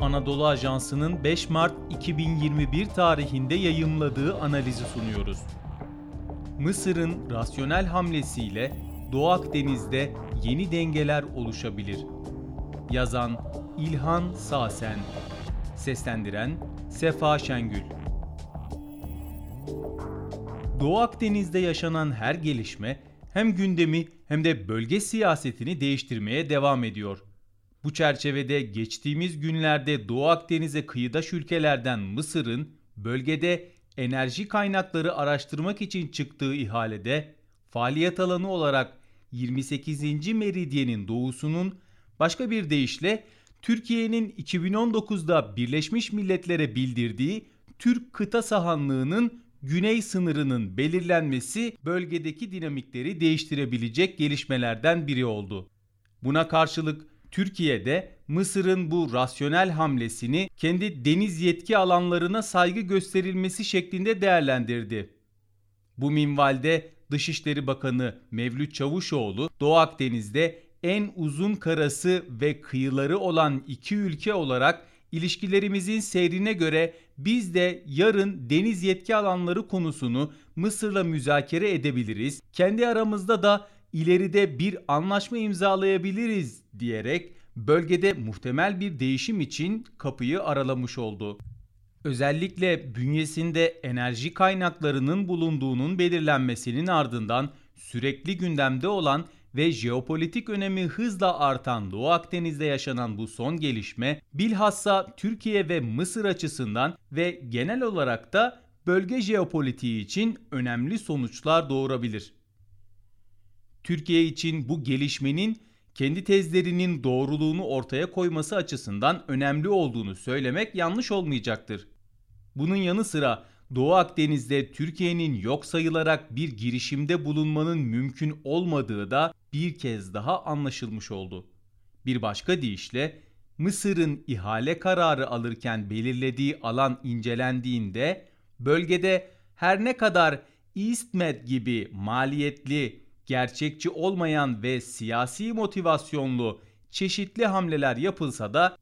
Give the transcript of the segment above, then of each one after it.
Anadolu Ajansı'nın 5 Mart 2021 tarihinde yayımladığı analizi sunuyoruz. Mısır'ın rasyonel hamlesiyle Doğu Akdeniz'de yeni dengeler oluşabilir. Yazan İlhan Sasen Seslendiren Sefa Şengül Doğu Akdeniz'de yaşanan her gelişme hem gündemi hem de bölge siyasetini değiştirmeye devam ediyor. Bu çerçevede geçtiğimiz günlerde Doğu Akdeniz'e kıyıdaş ülkelerden Mısır'ın bölgede enerji kaynakları araştırmak için çıktığı ihalede faaliyet alanı olarak 28. meridyenin doğusunun başka bir deyişle Türkiye'nin 2019'da Birleşmiş Milletler'e bildirdiği Türk kıta sahanlığının güney sınırının belirlenmesi bölgedeki dinamikleri değiştirebilecek gelişmelerden biri oldu. Buna karşılık Türkiye de Mısır'ın bu rasyonel hamlesini kendi deniz yetki alanlarına saygı gösterilmesi şeklinde değerlendirdi. Bu minvalde Dışişleri Bakanı Mevlüt Çavuşoğlu Doğu Akdeniz'de en uzun karası ve kıyıları olan iki ülke olarak ilişkilerimizin seyrine göre biz de yarın deniz yetki alanları konusunu Mısır'la müzakere edebiliriz. Kendi aramızda da ileride bir anlaşma imzalayabiliriz diyerek bölgede muhtemel bir değişim için kapıyı aralamış oldu. Özellikle bünyesinde enerji kaynaklarının bulunduğunun belirlenmesinin ardından sürekli gündemde olan ve jeopolitik önemi hızla artan Doğu Akdeniz'de yaşanan bu son gelişme bilhassa Türkiye ve Mısır açısından ve genel olarak da bölge jeopolitiği için önemli sonuçlar doğurabilir. Türkiye için bu gelişmenin kendi tezlerinin doğruluğunu ortaya koyması açısından önemli olduğunu söylemek yanlış olmayacaktır. Bunun yanı sıra Doğu Akdeniz'de Türkiye'nin yok sayılarak bir girişimde bulunmanın mümkün olmadığı da bir kez daha anlaşılmış oldu. Bir başka deyişle Mısır'ın ihale kararı alırken belirlediği alan incelendiğinde bölgede her ne kadar EastMed gibi maliyetli, gerçekçi olmayan ve siyasi motivasyonlu çeşitli hamleler yapılsa da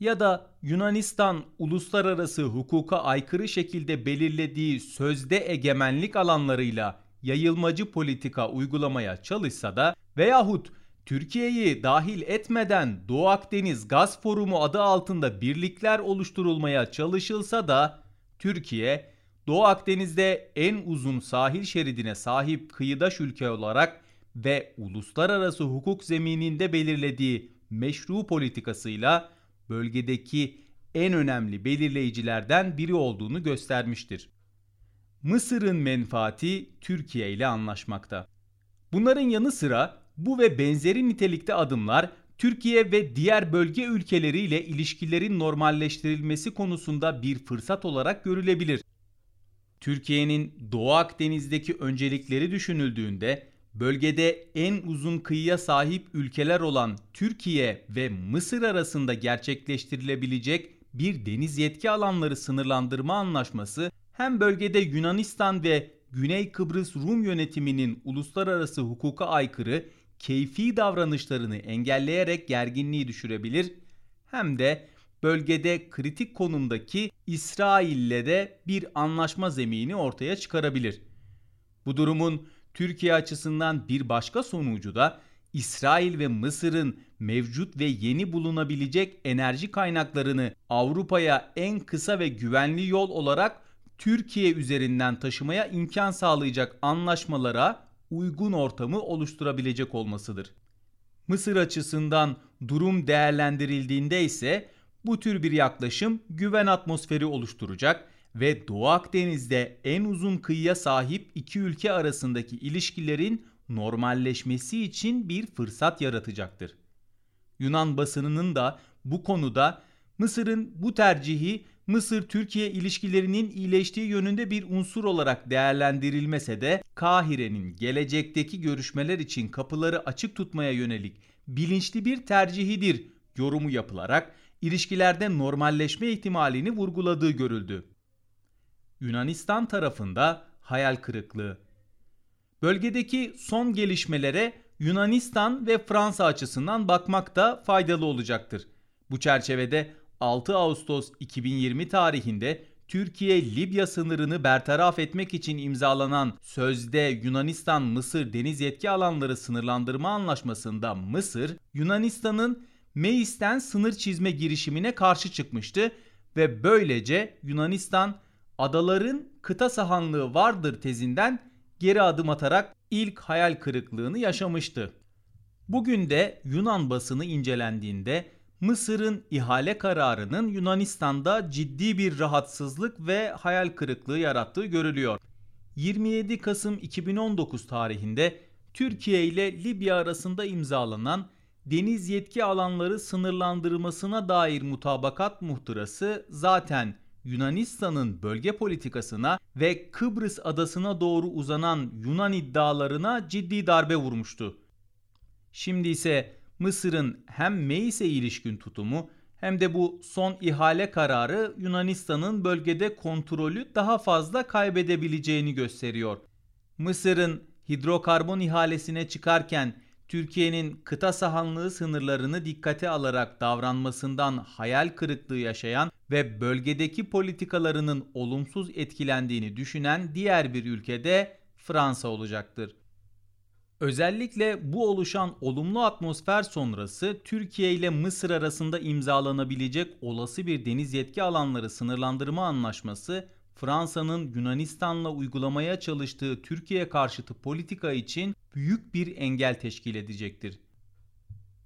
ya da Yunanistan uluslararası hukuka aykırı şekilde belirlediği sözde egemenlik alanlarıyla yayılmacı politika uygulamaya çalışsa da veyahut Türkiye'yi dahil etmeden Doğu Akdeniz Gaz Forumu adı altında birlikler oluşturulmaya çalışılsa da Türkiye Doğu Akdeniz'de en uzun sahil şeridine sahip kıyıdaş ülke olarak ve uluslararası hukuk zemininde belirlediği meşru politikasıyla bölgedeki en önemli belirleyicilerden biri olduğunu göstermiştir. Mısır'ın menfaati Türkiye ile anlaşmakta. Bunların yanı sıra bu ve benzeri nitelikte adımlar Türkiye ve diğer bölge ülkeleriyle ilişkilerin normalleştirilmesi konusunda bir fırsat olarak görülebilir. Türkiye'nin Doğu Akdeniz'deki öncelikleri düşünüldüğünde bölgede en uzun kıyıya sahip ülkeler olan Türkiye ve Mısır arasında gerçekleştirilebilecek bir deniz yetki alanları sınırlandırma anlaşması hem bölgede Yunanistan ve Güney Kıbrıs Rum yönetiminin uluslararası hukuka aykırı keyfi davranışlarını engelleyerek gerginliği düşürebilir hem de bölgede kritik konumdaki İsrail'le de bir anlaşma zemini ortaya çıkarabilir. Bu durumun Türkiye açısından bir başka sonucu da İsrail ve Mısır'ın mevcut ve yeni bulunabilecek enerji kaynaklarını Avrupa'ya en kısa ve güvenli yol olarak Türkiye üzerinden taşımaya imkan sağlayacak anlaşmalara uygun ortamı oluşturabilecek olmasıdır. Mısır açısından durum değerlendirildiğinde ise bu tür bir yaklaşım güven atmosferi oluşturacak ve Doğu Akdeniz'de en uzun kıyıya sahip iki ülke arasındaki ilişkilerin normalleşmesi için bir fırsat yaratacaktır. Yunan basınının da bu konuda Mısır'ın bu tercihi Mısır-Türkiye ilişkilerinin iyileştiği yönünde bir unsur olarak değerlendirilmese de Kahire'nin gelecekteki görüşmeler için kapıları açık tutmaya yönelik bilinçli bir tercihidir yorumu yapılarak ilişkilerde normalleşme ihtimalini vurguladığı görüldü. Yunanistan tarafında hayal kırıklığı. Bölgedeki son gelişmelere Yunanistan ve Fransa açısından bakmak da faydalı olacaktır. Bu çerçevede 6 Ağustos 2020 tarihinde Türkiye-Libya sınırını bertaraf etmek için imzalanan sözde Yunanistan-Mısır deniz yetki alanları sınırlandırma anlaşmasında Mısır, Yunanistan'ın Meis'ten sınır çizme girişimine karşı çıkmıştı ve böylece Yunanistan adaların kıta sahanlığı vardır tezinden geri adım atarak ilk hayal kırıklığını yaşamıştı. Bugün de Yunan basını incelendiğinde Mısır'ın ihale kararının Yunanistan'da ciddi bir rahatsızlık ve hayal kırıklığı yarattığı görülüyor. 27 Kasım 2019 tarihinde Türkiye ile Libya arasında imzalanan deniz yetki alanları sınırlandırmasına dair mutabakat muhtırası zaten Yunanistan'ın bölge politikasına ve Kıbrıs adasına doğru uzanan Yunan iddialarına ciddi darbe vurmuştu. Şimdi ise Mısır'ın hem Meis'e ilişkin tutumu hem de bu son ihale kararı Yunanistan'ın bölgede kontrolü daha fazla kaybedebileceğini gösteriyor. Mısır'ın hidrokarbon ihalesine çıkarken Türkiye'nin kıta sahanlığı sınırlarını dikkate alarak davranmasından hayal kırıklığı yaşayan ve bölgedeki politikalarının olumsuz etkilendiğini düşünen diğer bir ülkede Fransa olacaktır. Özellikle bu oluşan olumlu atmosfer sonrası Türkiye ile Mısır arasında imzalanabilecek olası bir deniz yetki alanları sınırlandırma anlaşması Fransa'nın Yunanistan'la uygulamaya çalıştığı Türkiye karşıtı politika için büyük bir engel teşkil edecektir.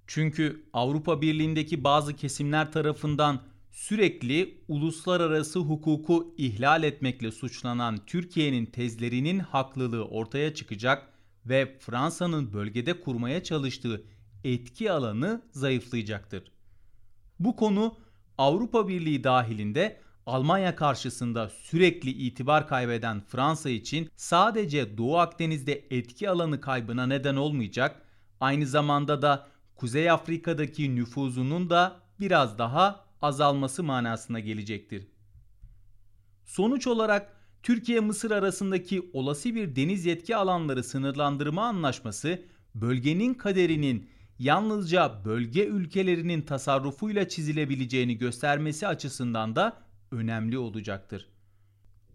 Çünkü Avrupa Birliği'ndeki bazı kesimler tarafından sürekli uluslararası hukuku ihlal etmekle suçlanan Türkiye'nin tezlerinin haklılığı ortaya çıkacak ve Fransa'nın bölgede kurmaya çalıştığı etki alanı zayıflayacaktır. Bu konu Avrupa Birliği dahilinde Almanya karşısında sürekli itibar kaybeden Fransa için sadece Doğu Akdeniz'de etki alanı kaybına neden olmayacak, aynı zamanda da Kuzey Afrika'daki nüfuzunun da biraz daha azalması manasına gelecektir. Sonuç olarak Türkiye-Mısır arasındaki olası bir deniz yetki alanları sınırlandırma anlaşması bölgenin kaderinin yalnızca bölge ülkelerinin tasarrufuyla çizilebileceğini göstermesi açısından da önemli olacaktır.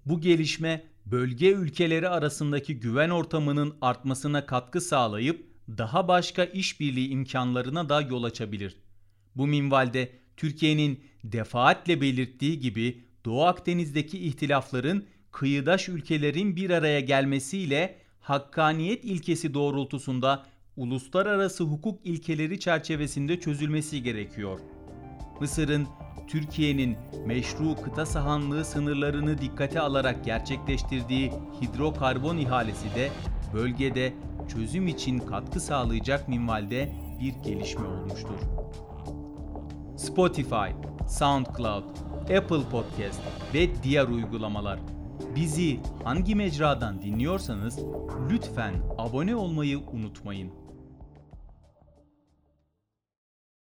Bu gelişme bölge ülkeleri arasındaki güven ortamının artmasına katkı sağlayıp daha başka işbirliği imkanlarına da yol açabilir. Bu minvalde Türkiye'nin defaatle belirttiği gibi Doğu Akdeniz'deki ihtilafların kıyıdaş ülkelerin bir araya gelmesiyle hakkaniyet ilkesi doğrultusunda uluslararası hukuk ilkeleri çerçevesinde çözülmesi gerekiyor. Mısır'ın Türkiye'nin meşru kıta sahanlığı sınırlarını dikkate alarak gerçekleştirdiği hidrokarbon ihalesi de bölgede çözüm için katkı sağlayacak minvalde bir gelişme olmuştur. Spotify, SoundCloud, Apple Podcast ve diğer uygulamalar Bizi hangi mecradan dinliyorsanız lütfen abone olmayı unutmayın.